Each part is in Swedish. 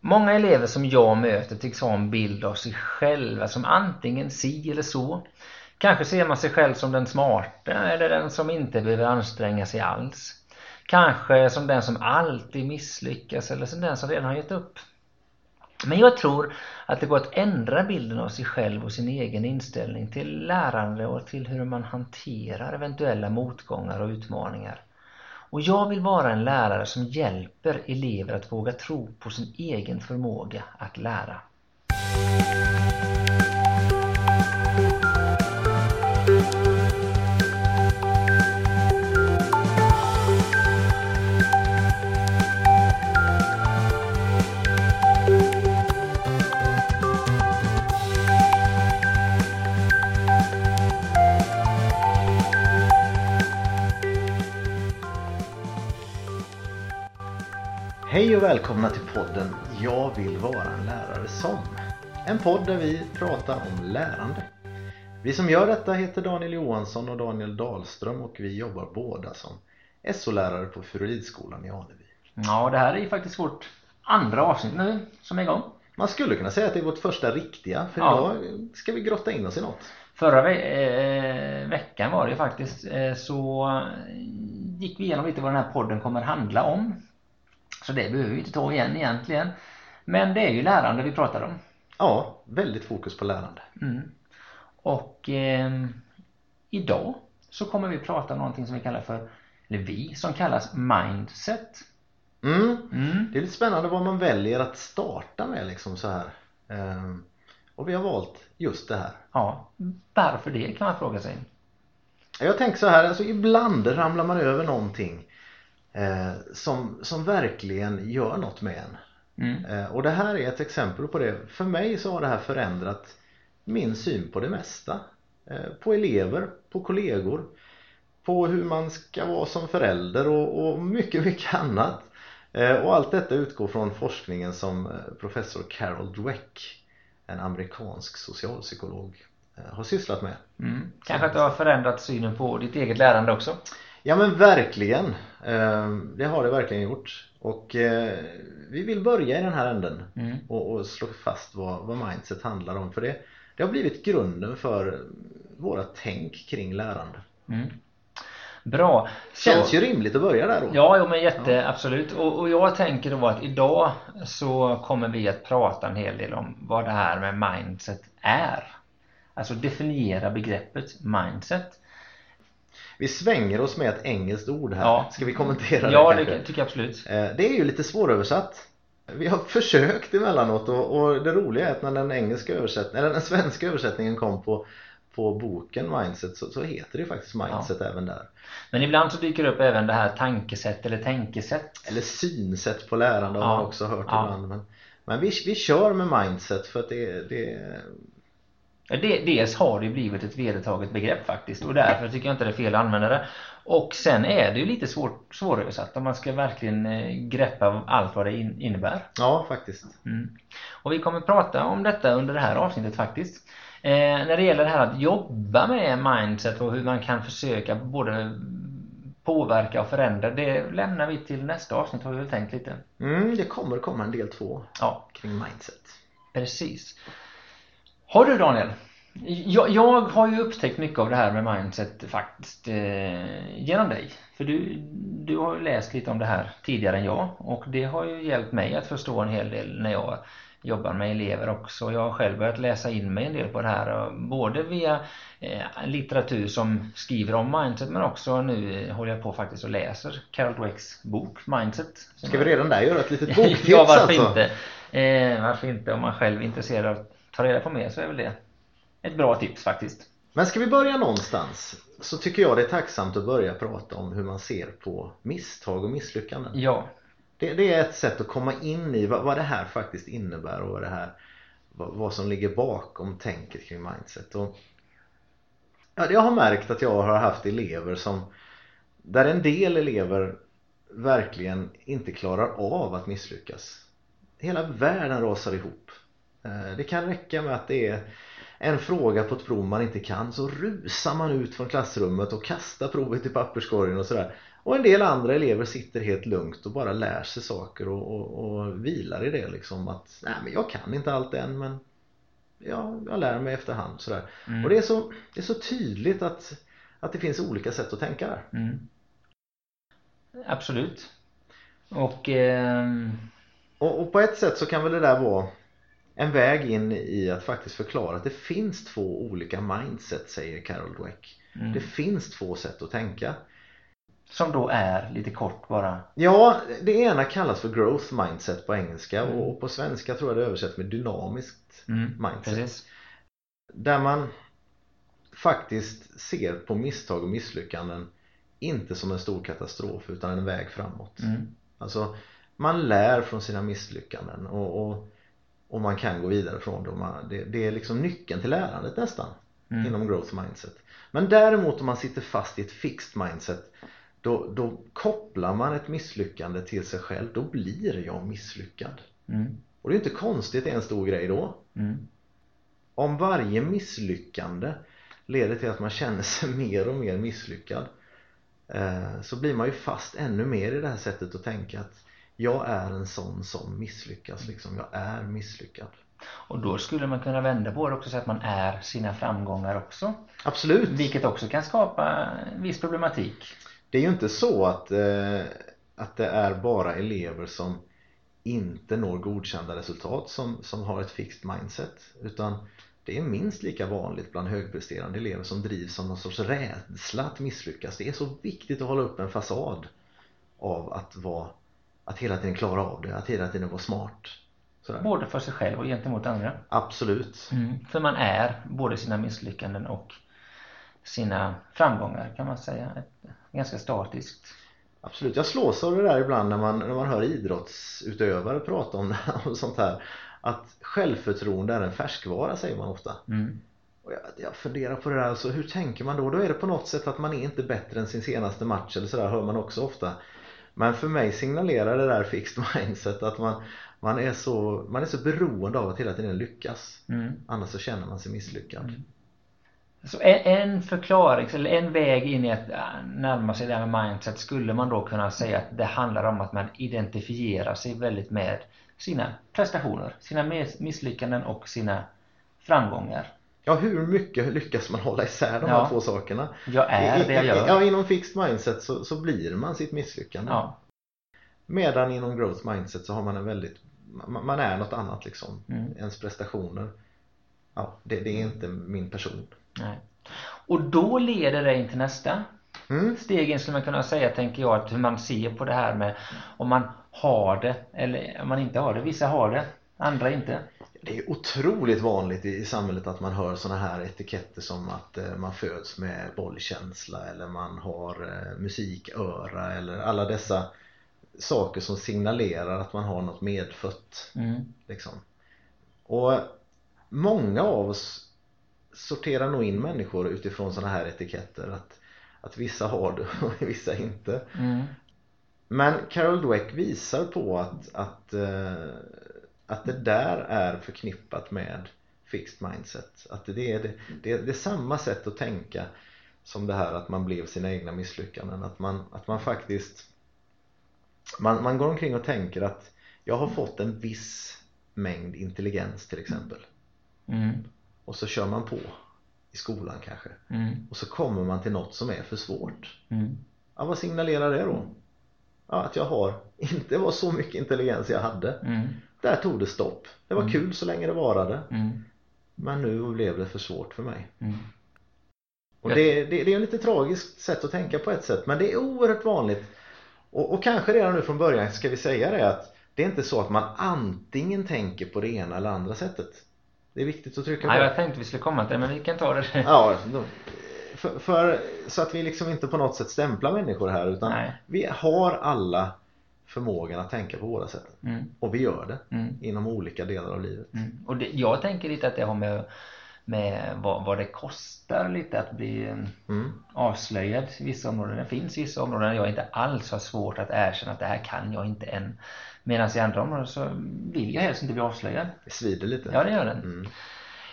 Många elever som jag möter tycks ha en bild av sig själva som antingen si eller så. Kanske ser man sig själv som den smarta eller den som inte behöver anstränga sig alls. Kanske som den som alltid misslyckas eller som den som redan har gett upp. Men jag tror att det går att ändra bilden av sig själv och sin egen inställning till lärande och till hur man hanterar eventuella motgångar och utmaningar. Och jag vill vara en lärare som hjälper elever att våga tro på sin egen förmåga att lära. Hej och välkomna till podden Jag vill vara en lärare som. En podd där vi pratar om lärande. Vi som gör detta heter Daniel Johansson och Daniel Dahlström och vi jobbar båda som SO-lärare på Furulidsskolan i Aneby. Ja, det här är ju faktiskt vårt andra avsnitt nu som är igång. Man skulle kunna säga att det är vårt första riktiga för Ja. idag ska vi grotta in oss i något. Förra ve eh, veckan var det ju faktiskt eh, så gick vi igenom lite vad den här podden kommer handla om. Så det behöver vi inte ta igen egentligen. Men det är ju lärande vi pratar om. Ja, väldigt fokus på lärande. Mm. Och eh, idag så kommer vi prata om någonting som vi kallar för, eller vi, som kallas mindset. Mm. Mm. Det är lite spännande vad man väljer att starta med liksom så här. Ehm, Och vi har valt just det här. Ja, varför det kan man fråga sig. Jag tänker så här, alltså ibland ramlar man över någonting eh, som, som verkligen gör något med en. Mm. Eh, och det här är ett exempel på det. För mig så har det här förändrat min syn på det mesta. Eh, på elever, på kollegor, på hur man ska vara som förälder och, och mycket, mycket annat. Eh, och allt detta utgår från forskningen som eh, professor Carol Dweck, en amerikansk socialpsykolog, eh, har sysslat med. Mm. Kanske att du har förändrat synen på ditt eget lärande också. Ja men verkligen. Eh, Det har det verkligen gjort. Och eh, vi vill börja i den här änden Mm. och, och slå fast vad, vad mindset handlar om. För det, det har blivit grunden för våra tänk kring lärande. Mm. Bra. Känns Så- ju rimligt att börja där då. Ja, jo, men jätte, absolut. Och, och jag tänker då att idag så kommer vi att prata en hel del om vad det här med mindset är. Alltså definiera begreppet mindset. Vi svänger oss med ett engelskt ord här. Ja. Ska vi kommentera Ja, det det kanske? tycker jag absolut. Eh, Det är ju lite svåröversatt. Vi har försökt emellanåt och, och det roliga är att när den engelska översättningen, eller den svenska översättningen kom på, på boken Mindset så, så heter det faktiskt Mindset även där. Men ibland så dyker det upp även det här tankesätt eller tänkesätt. Eller synsätt på lärande har Ja. man också hört Ja. ibland. Men, men vi, vi kör med Mindset för att det, det Ja, det, dels har det blivit ett vedertaget begrepp faktiskt och därför tycker jag inte det är fel att använda det. Och sen är det ju lite svårt, svåröversatt om man ska verkligen eh, greppa allt vad det in, innebär. Ja, faktiskt. Mm. Och vi kommer prata om detta under det här avsnittet faktiskt. Eh, när det gäller det här att jobba med mindset och hur man kan försöka både påverka och förändra, det lämnar vi till nästa avsnitt har vi väl tänkt lite. Mm, det kommer komma en del två Ja, kring Mindset. precis. Har du Daniel? Jag, jag har ju upptäckt mycket av det här med mindset faktiskt eh, genom dig. För du, du har ju läst lite om det här tidigare än jag och det har ju hjälpt mig att förstå en hel del när jag jobbar med elever också. Jag har själv börjat läsa in mig en del på det här och både via eh, litteratur som skriver om mindset men också nu eh, håller jag på faktiskt och läser Carol Dwecks bok Mindset. Ska vi redan där göra ett litet boktips ja, varför alltså? inte? Eh, varför inte? Om man själv är intresserad av ta reda på mer så är väl det ett bra tips faktiskt. Men ska vi börja någonstans så tycker jag det är tacksamt att börja prata om hur man ser på misstag och misslyckanden. Ja, Det, det är ett sätt att komma in i vad, vad det här faktiskt innebär och vad det här vad, vad som ligger bakom tänket kring mindset. Och, ja, jag har märkt att jag har haft elever som där en del elever verkligen inte klarar av att misslyckas. Hela världen rasar ihop. Eh, Det kan räcka med att det är en fråga på ett prov man inte kan så rusar man ut från klassrummet och kastar provet i papperskorgen och sådär. Och en del andra elever sitter helt lugnt och bara lär sig saker och, och, och vilar i det liksom att nej men jag kan inte allt än men ja, jag lär mig efterhand sådär. Mm. Och det är, så, det är så tydligt att, att det finns olika sätt att tänka där. Mm. Absolut. Och ehm, Och, och på ett sätt så kan väl det där vara en väg in i att faktiskt förklara att det finns två olika mindset säger Carol Dweck. mm. Det finns två sätt att tänka. som då är lite kort bara. Ja, det ena kallas för growth mindset på engelska Mm. och på svenska tror jag det översätts med dynamiskt Mm. mindset. Precis. Där man faktiskt ser på misstag och misslyckanden inte som en stor katastrof utan en väg framåt. Mm. Alltså man lär från sina misslyckanden och, och, och man kan gå vidare från dem. Man- Det, det är liksom nyckeln till lärandet nästan Mm. inom growth mindset. Men däremot om man sitter fast i ett fixed mindset då, då kopplar man ett misslyckande till sig själv. Då blir jag misslyckad. Mm. Och det är inte konstigt, det är en stor grej då. Mm. Om varje misslyckande leder till att man känner sig mer och mer misslyckad eh, så blir man ju fast ännu mer i det här sättet att tänka att jag är en sån som misslyckas liksom. Jag är misslyckad. Och då skulle man kunna vända på det också så att man är sina framgångar också. Absolut. Vilket också kan skapa viss problematik. Det är ju inte så att, eh, att det är bara elever som inte når godkända resultat som, som har ett fixed mindset utan det är minst lika vanligt bland högpresterande elever som drivs av någon sorts rädsla att misslyckas. Det är så viktigt att hålla upp en fasad av att vara att hela tiden klara av det, att hela tiden vara smart. Sådär. Både för sig själv och gentemot andra. Absolut. Mm. För man är både sina misslyckanden och sina framgångar kan man säga. Ett, ganska statiskt. Absolut, jag slås av det där ibland när man, när man hör idrottsutövare prata om, om sånt här att självförtroende är en färskvara säger man ofta Mm. och jag, jag funderar på det där, så hur tänker man då? Då är det på något sätt att man är inte bättre än sin senaste match eller sådär hör man också ofta men för mig signalerar det där fixed mindset att man, man, är så, man är så beroende av att hela tiden lyckas Mm. annars så känner man sig misslyckad Mm. Så en, en förklaring, eller en väg in i att äh, närma sig det här med mindset skulle man då kunna säga att det handlar om att man identifierar sig väldigt med sina prestationer, sina miss- misslyckanden och sina framgångar. Ja, hur mycket lyckas man hålla isär de Ja. här två sakerna? Jag är det jag gör. Ja, inom fixed mindset så, så blir man sitt misslyckande. Ja. Medan inom growth mindset så har man en väldigt, man, är något annat liksom. Mm. Ens prestationer, ja, det, det är inte min person. Nej. Och då leder det in till nästa Mm. stegen skulle man kunna säga tänker jag att hur man ser på det här med om man har det eller om man inte har det. Vissa har det, andra inte. Det är otroligt vanligt i, samhället att man hör såna här etiketter som att eh, man föds med bollkänsla eller man har eh, musiköra eller alla dessa saker som signalerar att man har något medfött. Mm. Liksom. Och många av oss sorterar nog in människor utifrån sådana här etiketter att, att vissa har det och vissa inte. Mm. Men Carol Dweck visar på att, att, eh, att det där är förknippat med fixed mindset. Att det är, det, det, det är samma sätt att tänka som det här att man blev sina egna misslyckanden. Att man, att man faktiskt man, man går omkring och tänker att jag har fått en viss mängd intelligens till exempel. Mm. Och så kör man på i skolan kanske. Mm. Och så kommer man till något som är för svårt. Mm. Ja, vad signalerar det då? Ja, att jag har inte var så mycket intelligens jag hade. Mm. Där tog det stopp. Det var Mm. kul så länge det varade. Mm. Men nu blev det för svårt för mig. Mm. Och det, det, det är ett lite tragiskt sätt att tänka på ett sätt. Men det är oerhört vanligt. Och, och kanske redan nu från början ska vi säga det att det är inte så att man antingen tänker på det ena eller andra sättet. Det är viktigt att trycka på. Nej, jag tänkte vi skulle komma till det men vi kan ta det. Ja, då, för, för, så att vi liksom inte på något sätt stämplar människor här utan Nej. vi har alla förmågan att tänka på våra sätt. Mm. Och vi gör det Mm. inom olika delar av livet. Mm. Och det, jag tänker lite att det har med, med vad, vad det kostar lite att bli eh, Mm. avslöjad i vissa områden. Det finns vissa områden där jag inte alls har svårt att erkänna att det här kan jag inte än. Medan i andra områden så vill jag helst inte bli avslöjad. Det svider lite. Ja, det gör den.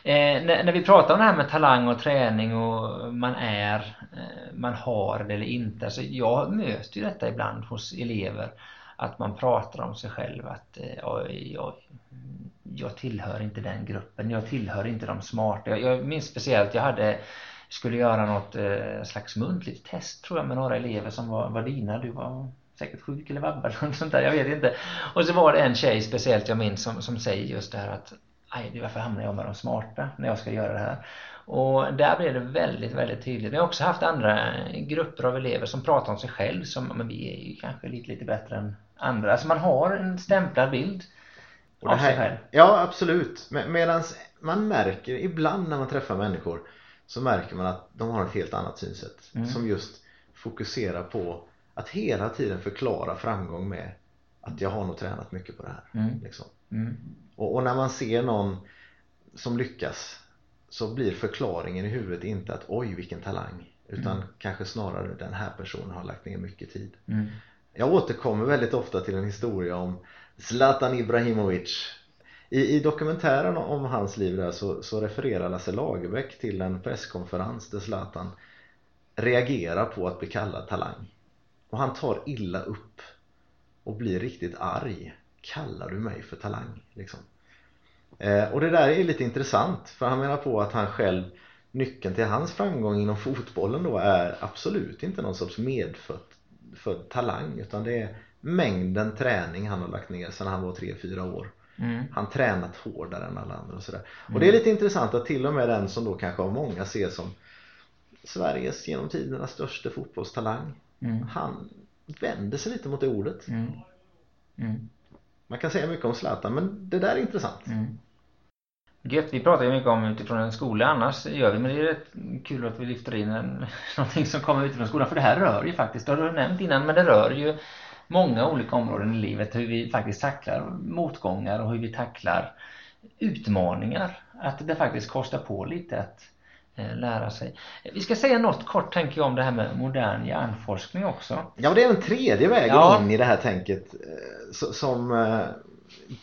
Eh, när, när, vi pratar om det här med talang och träning och man är, eh, man har det eller inte. Alltså jag möter ju detta ibland hos elever. Att man pratar om sig själv att eh, oj, oj, jag tillhör inte den gruppen, jag tillhör inte de smarta. Jag, jag minns speciellt, jag hade skulle göra något eh, slags muntligt test tror jag med några elever som var, var dina, du var säkert sjuk eller vabbad eller sånt där, jag vet inte. Och så var det en tjej speciellt jag minns som, som säger just det här att aj, varför hamnar jag med de smarta när jag ska göra det här? Och där blev det väldigt, väldigt tydligt. Vi har också haft andra grupper av elever som pratar om sig själv som, men vi är ju kanske lite, lite bättre än andra. Alltså man har en stämplad bild och av sig själv. Ja, absolut. Medan man märker ibland när man träffar människor så märker man att de har ett helt annat synsätt mm. som just fokuserar på att hela tiden förklara framgång med att jag har nog tränat mycket på det här. Mm. Liksom. Mm. Och, och, när man ser någon som lyckas så blir förklaringen i huvudet inte att oj vilken talang utan mm. kanske snarare den här personen har lagt ner mycket tid. Mm. Jag återkommer väldigt ofta till en historia om Zlatan Ibrahimovic i, i dokumentären om hans liv där så, så refererar Lasse Lagerbäck till en presskonferens där Zlatan reagerar på att bli kallad talang och han tar illa upp och blir riktigt arg kallar du mig för talang liksom eh, och det där är lite intressant för han menar på att han själv nyckeln till hans framgång inom fotbollen då är absolut inte någon sorts medfödd talang utan det är mängden träning han har lagt ner sedan han var 3-4 år Mm. Han tränat hårdare än alla andra och sådär. Mm. Och det är lite intressant att till och med den som då kanske av många ser som Sveriges genom tiderna största fotbollstalang mm. Han vänder sig lite mot det ordet. Mm. Man kan säga mycket om Zlatan men det där är intressant. Mm. Gött, vi pratar ju mycket om utifrån en skola annars gör vi men det är rätt kul att vi lyfter in en, någonting som kommer utifrån skolan för det här rör ju faktiskt, det har du nämnt innan men det rör ju många olika områden i livet hur vi faktiskt tacklar motgångar och hur vi tacklar utmaningar. Att det faktiskt kostar på lite att lära sig. Vi ska säga något kort tänker jag om det här med modern hjärnforskning också. Ja, det är en tredje vägen ja. in i det här tänket eh, som eh,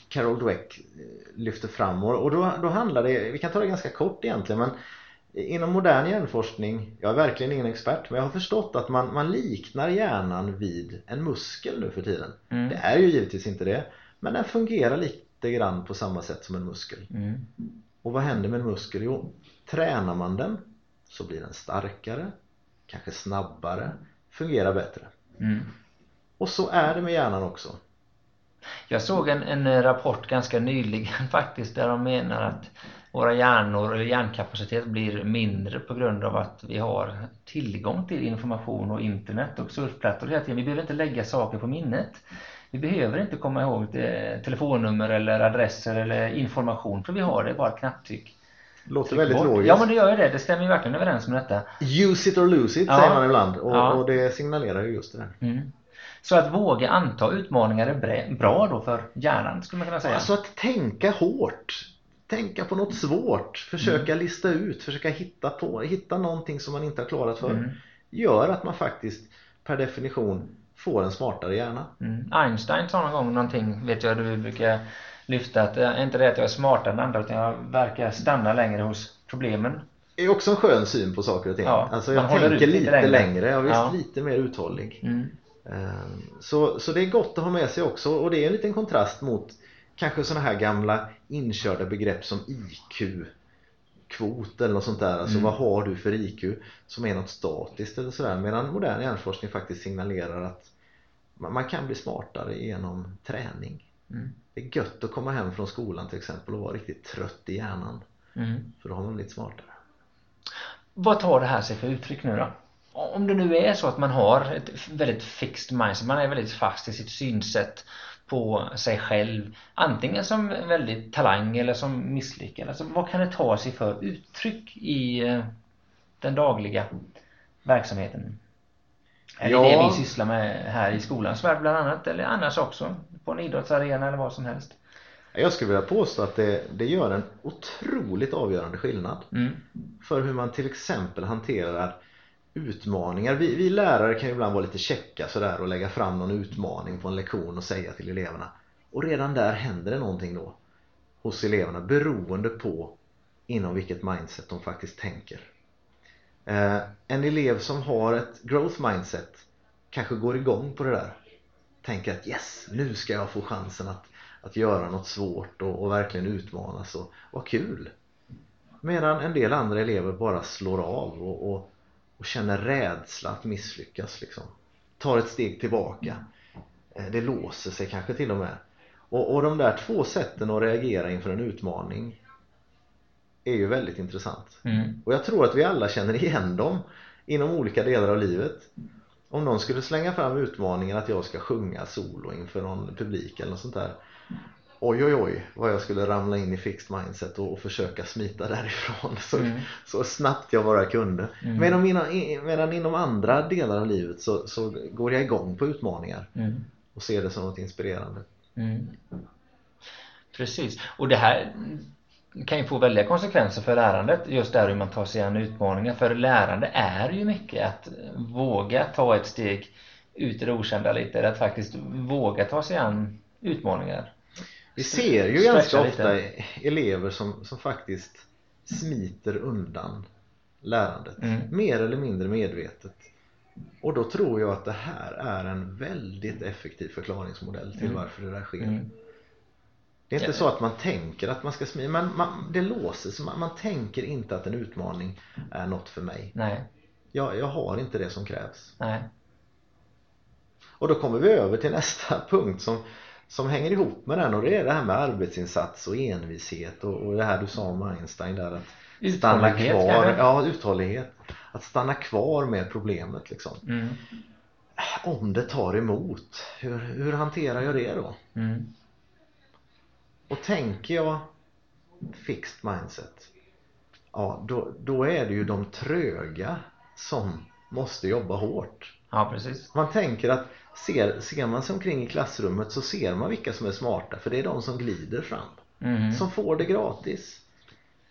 Carol Dweck lyfter fram och då, då handlar det, vi kan ta det ganska kort egentligen men Inom modern hjärnforskning, jag är verkligen ingen expert, men jag har förstått att man, man liknar hjärnan vid en muskel nu för tiden. Mm. Det är ju givetvis inte det, men den fungerar lite grann på samma sätt som en muskel. Mm. Och vad händer med en muskel? Jo, tränar man den så blir den starkare, kanske snabbare, fungerar bättre. Mm. Och så är det med hjärnan också. Jag såg en, en rapport ganska nyligen faktiskt där de menar att våra hjärnor eller hjärnkapacitet blir mindre på grund av att vi har tillgång till information och internet och surfplattor hela tiden. Vi behöver inte lägga saker på minnet. Vi behöver inte komma ihåg telefonnummer eller adresser eller information för vi har det bara ett knapptryck. Låter väldigt bort. logiskt. Ja men det gör ju det. Det stämmer ju verkligen överens med detta. Use it or lose it ja. säger man ibland och, ja. och, det signalerar ju just det där. Mm. Så att våga anta utmaningar är bra då för hjärnan skulle man kunna säga. Alltså att tänka hårt tänka på något svårt, försöka mm. lista ut, försöka hitta på, hitta någonting som man inte har klarat för mm. gör att man faktiskt per definition får en smartare hjärna. Mm. Einstein sa någon gång någonting, vet jag du brukar lyfta att det är inte det att jag är smartare än andra utan jag verkar stanna längre hos problemen. Det är också en skön syn på saker och ting. Ja, alltså jag tänker lite, lite längre, längre. Jag visst ja. lite mer uthållig. Mm. Ehm, så, så det är gott att ha med sig också och det är en liten kontrast mot kanske sådana här gamla inkörda begrepp som IQ kvot eller något sånt där. Alltså mm. vad har du för IQ som är något statiskt eller sådär. Medan modern hjärnforskning faktiskt signalerar att man kan bli smartare genom träning. Mm. Det är gött att komma hem från skolan till exempel och vara riktigt trött i hjärnan. Mm. För då har man blivit smartare. Vad tar det här sig för uttryck nu då? Om det nu är så att man har ett väldigt fixed mindset, man är väldigt fast i sitt synsätt på sig själv antingen som väldigt talang eller som misslyckad. Alltså vad kan det ta sig för uttryck i eh, den dagliga verksamheten? Är ja. det det vi sysslar med här i skolans värld bland annat eller annars också på en idrottsarena eller vad som helst? Jag skulle vilja påstå att det, det gör en otroligt avgörande skillnad mm. för hur man till exempel hanterar utmaningar. Vi, vi lärare kan ju ibland vara lite checka sådär och lägga fram någon utmaning på en lektion och säga till eleverna. Och redan där händer det någonting då hos eleverna beroende på inom vilket mindset de faktiskt tänker. Eh, en elev som har ett growth mindset kanske går igång på det där. Tänker att yes, nu ska jag få chansen att, att göra något svårt och, och verkligen utmanas och vad kul! Medan en del andra elever bara slår av och, och, och känner rädsla att misslyckas liksom. Tar ett steg tillbaka. Eh, det låser sig kanske till och med. Och, och de där två sätten att reagera inför en utmaning är ju väldigt intressant. Mm. Och jag tror att vi alla känner igen dem inom olika delar av livet. Om någon skulle slänga fram utmaningen att jag ska sjunga solo inför någon publik eller något sånt där. Oj oj oj vad jag skulle ramla in i fixed mindset och, och försöka smita därifrån så, Mm. så snabbt jag bara kunde. Mm. Medan, inom, i- medan inom andra delar av livet så, så går jag igång på utmaningar Mm. och ser det som något inspirerande. Mm. Precis, och det här kan ju få väldiga konsekvenser för lärandet just där hur man tar sig an utmaningar för lärande är ju mycket att våga ta ett steg ut i det okända lite, att faktiskt våga ta sig an utmaningar Vi ser ju ganska lite. ofta elever som, som faktiskt smiter undan lärandet Mm. mer eller mindre medvetet och då tror jag att det här är en väldigt effektiv förklaringsmodell till Mm. varför det där sker mm. Det är inte så att man tänker att man ska smita men man, det låser sig, man, man tänker inte att en utmaning är något för mig. Nej, jag, jag har inte det som krävs. Nej, Och då kommer vi över till nästa punkt som, som hänger ihop med den och det är det här med arbetsinsats och envishet och, och det här du sa om Einstein där att stanna kvar, ja uthållighet. Att stanna kvar med problemet liksom. Mm. om det tar emot hur, hur hanterar jag det då? Mm. Och tänker jag fixed mindset ja då, då är det ju de tröga som måste jobba hårt Ja, precis Man tänker att ser, ser man sig omkring i klassrummet så ser man vilka som är smarta för det är de som glider fram. mm. Som får det gratis.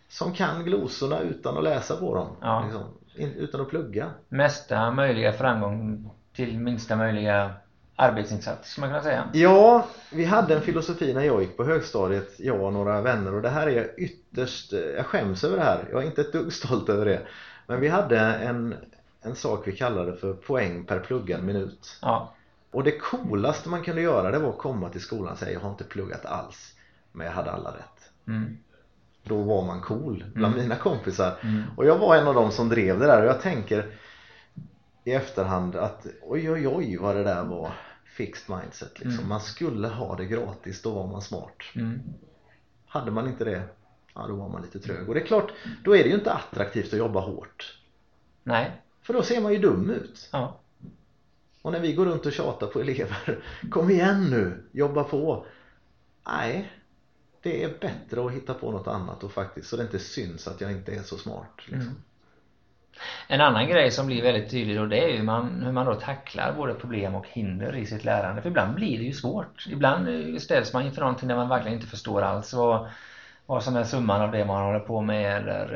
Som kan glosorna utan att läsa på dem. Ja. Liksom, utan att plugga. Mesta möjliga framgång till minsta möjliga arbetsinsats, skulle man kunna säga Ja, vi hade en filosofi när jag gick på högstadiet, jag och några vänner och det här är ytterst, jag skäms över det här. Jag är inte ett dugg stolt över det. Men vi hade en, en sak vi kallade för poäng per pluggad minut. Ja, Och det coolaste man kunde göra det var att komma till skolan och säga jag har inte pluggat alls men jag hade alla rätt. mm. Då var man cool bland Mm. mina kompisar. Mm. Och jag var en av dem som drev det där och jag tänker i efterhand att oj oj oj vad det där var fixed mindset liksom. Mm. Man skulle ha det gratis, då var man smart. Mm. Hade man inte det, ja då var man lite trög. Och det är klart, då är det ju inte attraktivt att jobba hårt. Nej, För då ser man ju dum ut. ja, Och när vi går runt och tjatar på elever Kom igen nu, jobba på Nej Det är bättre att hitta på något annat och faktiskt så det inte syns att jag inte är så smart liksom. Mm. En annan grej som blir väldigt tydlig då det är ju man, hur man då tacklar både problem och hinder i sitt lärande. För ibland blir det ju svårt. Ibland eh, ställs man inför någonting där man verkligen inte förstår alls vad, vad som är summan av det man håller på med eller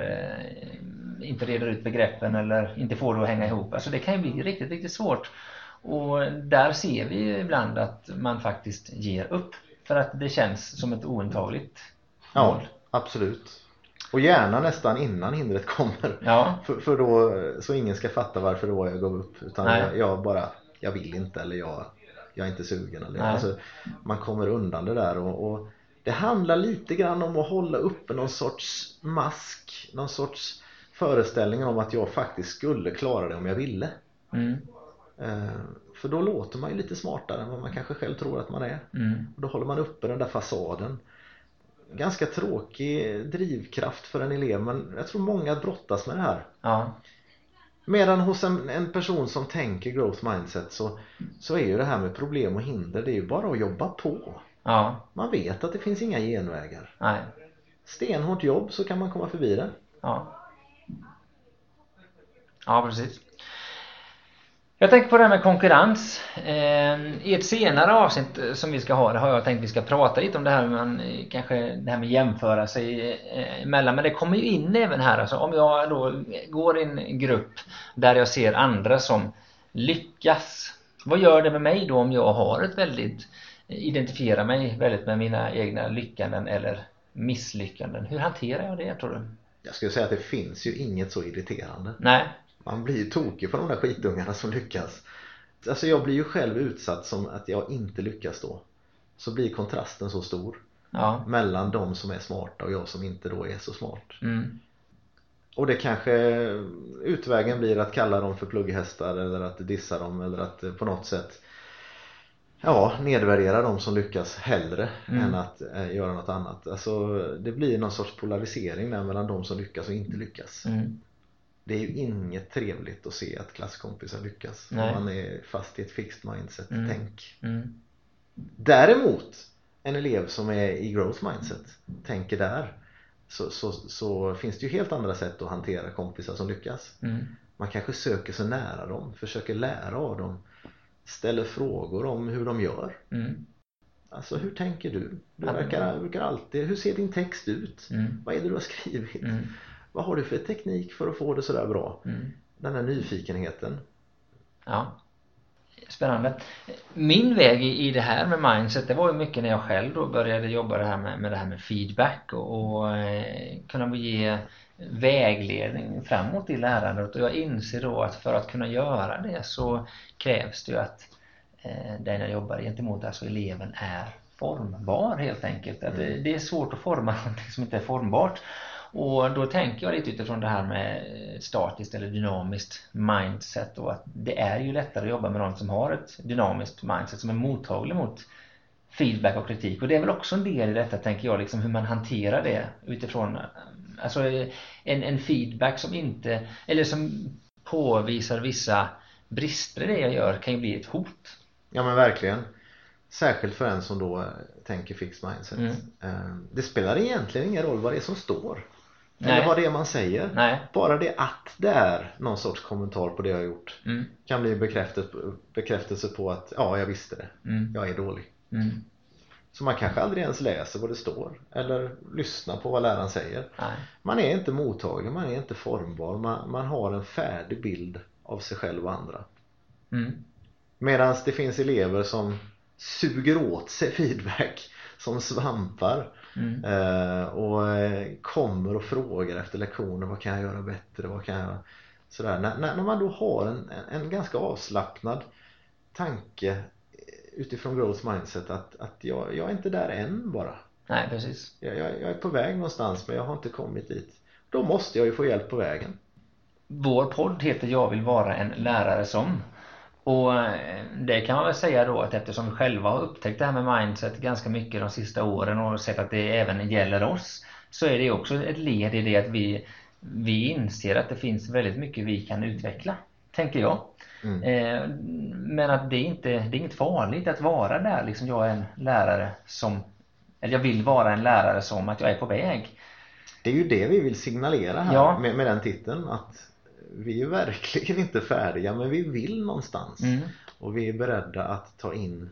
eh, inte reder ut begreppen eller inte får det att hänga ihop. Alltså det kan ju bli riktigt, riktigt svårt. Och där ser vi ibland att man faktiskt ger upp. För att det känns som ett ointagligt Ja, mål. absolut Och gärna nästan innan hindret kommer. Ja, för, för då, så ingen ska fatta varför det var jag gav upp. Utan jag, jag bara Jag vill inte eller jag, jag är inte sugen eller alltså, Man kommer undan det där. Och, och Det handlar lite grann om att hålla uppe någon sorts mask Någon sorts föreställning om att jag faktiskt skulle klara det om jag ville. Mm, Eh, För då låter man ju lite smartare än vad man kanske själv tror att man är. mm, Och då håller man uppe den där fasaden. Ganska tråkig drivkraft för en elev men jag tror många brottas med det här. ja, Medan hos en, en person som tänker growth mindset så, så är ju det här med problem och hinder det är ju bara att jobba på. ja, Man vet att det finns inga genvägar. nej, Stenhårt jobb så kan man komma förbi det. ja. Ja, precis. Jag tänker på det här med konkurrens. Eh, I ett senare avsnitt eh, som vi ska ha, det har jag tänkt vi ska prata lite om det här med man, eh, kanske det här med jämföra sig emellan. Men det kommer ju in även här. Alltså, om jag då går i en grupp där jag ser andra som lyckas. Vad gör det med mig då om jag har ett väldigt, identifierar mig väldigt med mina egna lyckanden eller misslyckanden? Hur hanterar jag det tror du? Jag skulle säga att det finns ju inget så irriterande. Nej. Man blir ju tokig på de där skitungarna som lyckas. Alltså jag blir ju själv utsatt som att jag inte lyckas då. Så blir kontrasten så stor. Ja. Mellan de som är smarta och jag som inte då är så smart. Mm. Och det kanske utvägen blir att kalla dem för plugghästar eller att dissa dem eller att på något sätt ja, nedvärdera de som lyckas hellre Mm. än att eh, göra något annat. Alltså det blir någon sorts polarisering där mellan de som lyckas och inte lyckas. Mm. Det är ju inget trevligt att se att klasskompisar lyckas. Nej. Man är fast i ett fixed mindset, Mm. Mm. Däremot en elev som är i growth mindset tänker där så, så, så finns det ju helt andra sätt att hantera kompisar som lyckas. Mm. Man kanske söker sig nära dem, försöker lära av dem, ställer frågor om hur de gör. Mm. Alltså hur tänker du? Du verkar, brukar alltid, hur ser din text ut? Mm. Vad är det du har skrivit? Mm. Vad har du för teknik för att få det sådär bra? Mm. Den här nyfikenheten. Ja. Spännande. Min väg i, i det här med mindset det var ju mycket när jag själv då började jobba det här med, med det här med feedback och, och eh, kunna ge vägledning framåt i lärandet och jag inser då att för att kunna göra det så krävs det ju att eh, den jag jobbar gentemot, alltså eleven, är formbar helt enkelt. Att det, det är svårt att forma någonting som inte är formbart. Och då tänker jag lite utifrån det här med statiskt eller dynamiskt mindset och att det är ju lättare att jobba med någon som har ett dynamiskt mindset som är mottaglig mot feedback och kritik och det är väl också en del i detta tänker jag liksom hur man hanterar det utifrån alltså en, en feedback som inte eller som påvisar vissa brister i det jag gör kan ju bli ett hot. Ja men verkligen. Särskilt för en som då eh, tänker fixed mindset. Mm. Eh, Det spelar egentligen ingen roll vad det är som står. Nej. Eller vad det är man säger. Nej. Bara det att det är någon sorts kommentar på det jag har gjort. Mm. Kan bli bekräftelse, bekräftelse på att ja, jag visste det. Mm. Jag är dålig. Mm. Så man kanske aldrig ens läser vad det står. Eller lyssnar på vad läraren säger. Nej. Man är inte mottaglig, man är inte formbar. Man, man har en färdig bild av sig själv och andra. Mm. Medan det finns elever som suger åt sig feedback som svampar Mm. eh, och eh, kommer och frågar efter lektioner vad kan jag göra bättre, vad kan jag sådär. När, när man då har en, en, en ganska avslappnad tanke eh, utifrån growth mindset att, att jag, jag är inte där än bara. Nej, precis. Jag, jag, jag är på väg någonstans men jag har inte kommit dit. Då måste jag ju få hjälp på vägen. Vår podd heter Jag vill vara en lärare som. Och eh, det kan man väl säga då att eftersom vi själva har upptäckt det här med mindset ganska mycket de sista åren och sett att det även gäller oss så är det också ett led i det att vi, vi inser att det finns väldigt mycket vi kan utveckla, tänker jag. Mm. Eh, Men att det inte det är inget farligt att vara där liksom jag är en lärare som eller jag vill vara en lärare som att jag är på väg. Det är ju det vi vill signalera här Ja. med, med den titeln att vi är verkligen inte färdiga men vi vill någonstans Mm. och vi är beredda att ta in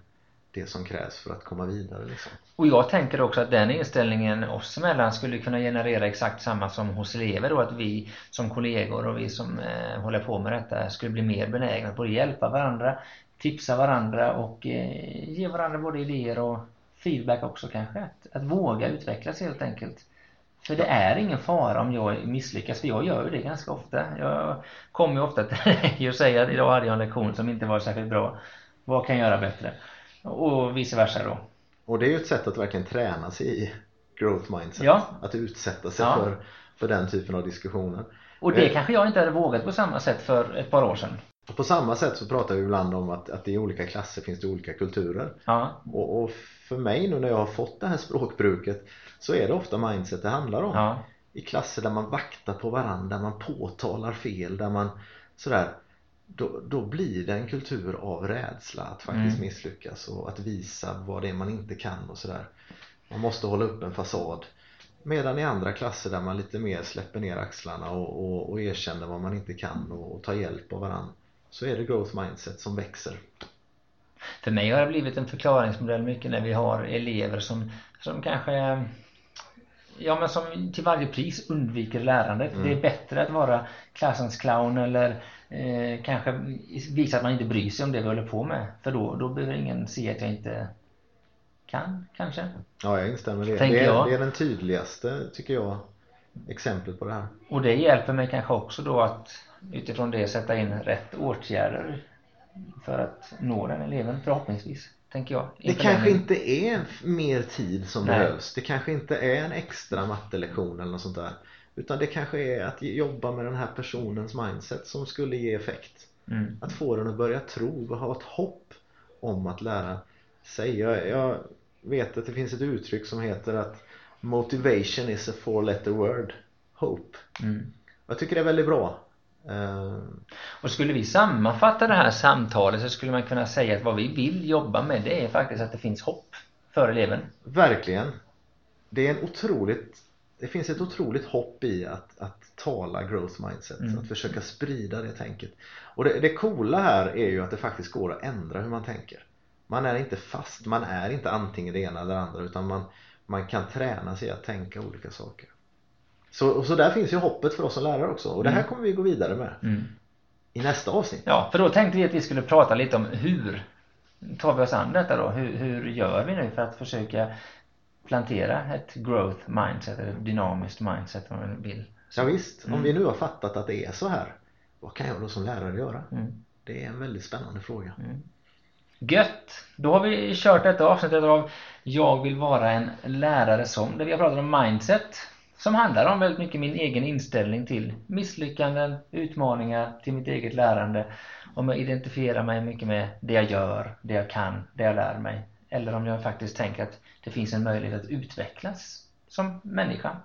det som krävs för att komma vidare liksom. Och jag tänker också att den inställningen oss emellan skulle kunna generera exakt samma som hos elever då att vi som kollegor och vi som eh, håller på med detta skulle bli mer benägna att både hjälpa varandra, tipsa varandra och eh, ge varandra både idéer och feedback också kanske. Att, att våga utvecklas helt enkelt. För det är ingen fara om jag misslyckas, för jag gör ju det ganska ofta. Jag kommer ju ofta till dig och säger att idag hade jag en lektion som inte var särskilt bra. Vad kan jag göra bättre? Och vice versa då. Och det är ju ett sätt att verkligen träna sig i growth mindset. Ja. Att utsätta sig Ja. för, för den typen av diskussioner. Och det Eh. kanske jag inte hade vågat på samma sätt för ett par år sedan. Och på samma sätt så pratar vi ibland om att, att i olika klasser finns det olika kulturer. Ja, Och, och för mig nu när jag har fått det här språkbruket så är det ofta mindset det handlar om. ja, I klasser där man vaktar på varandra, där man påtalar fel, där man sådär då, då blir det en kultur av rädsla att faktiskt Mm. misslyckas och att visa vad det är man inte kan och sådär. Man måste hålla upp en fasad. Medan i andra klasser där man lite mer släpper ner axlarna och, och, och erkänner vad man inte kan och, och tar hjälp av varandra så är det growth mindset som växer. för mig har det blivit en förklaringsmodell mycket när vi har elever som, som kanske Ja men som till varje pris undviker lärandet. Mm. Det är bättre att vara klassens clown eller eh, kanske visa att man inte bryr sig om det vi håller på med. För då, då behöver ingen se att jag inte kan, kanske. Ja, jag instämmer det. Det är, det är den tydligaste, tycker jag, exempel på det här. Och det hjälper mig kanske också då att utifrån det sätta in rätt åtgärder för att nå den eleven förhoppningsvis, tänker jag. Det kanske inte är mer tid som Nej. behövs. Det kanske inte är en extra mattelektion eller något sånt där. Utan det kanske är att jobba med den här personens mindset som skulle ge effekt. Mm. Att få den att börja tro och ha ett hopp om att lära sig. Jag, jag vet att det finns ett uttryck som heter att Motivation is a four letter word. Hope. Mm. Jag tycker det är väldigt bra. Eh, Och skulle vi sammanfatta det här samtalet så skulle man kunna säga att vad vi vill jobba med det är faktiskt att det finns hopp för eleven. Verkligen. Det är en otroligt Det finns ett otroligt hopp i att, att tala growth mindset. Mm. Att försöka sprida det tänket. Och det, det coola här är ju att det faktiskt går att ändra hur man tänker. Man är inte fast, man är inte antingen det ena eller det andra utan man, man kan träna sig att tänka olika saker. Så, så där finns ju hoppet för oss som lärare också och det här Mm. kommer vi gå vidare med Mm. i nästa avsnitt. Ja, för då tänkte vi att vi skulle prata lite om hur tar vi oss an detta då? Hur, hur gör vi nu för att försöka plantera ett growth mindset eller dynamiskt mindset om man vill. Ja, visst, om Mm. vi nu har fattat att det är så här vad kan jag då som lärare göra? Mm. Det är en väldigt spännande fråga. Gött! Då har vi kört detta avsnittet av Jag vill vara en lärare som, där vi har pratat om mindset som handlar om väldigt mycket min egen inställning till misslyckanden, utmaningar, till mitt eget lärande. Om jag identifierar mig mycket med det jag gör, det jag kan, det jag lär mig. Eller om jag faktiskt tänker att det finns en möjlighet att utvecklas som människa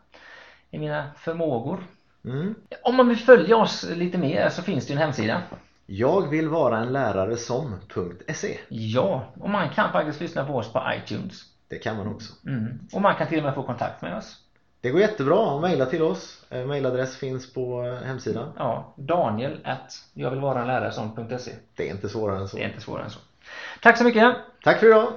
i mina förmågor. Mm. Om man vill följa oss lite mer så finns det en hemsida. Jag vill vara en lärare som.se Ja, och man kan faktiskt lyssna på oss på iTunes. Det kan man också. Mm. Och man kan till och med få kontakt med oss. Det går jättebra att mejla till oss. Eh, Mailadress finns på eh, hemsidan. Ja, Daniel att jag vill vara en lärare som.se. Det är inte svårare än så. Det är inte svårare än så. Tack så mycket! Tack för idag!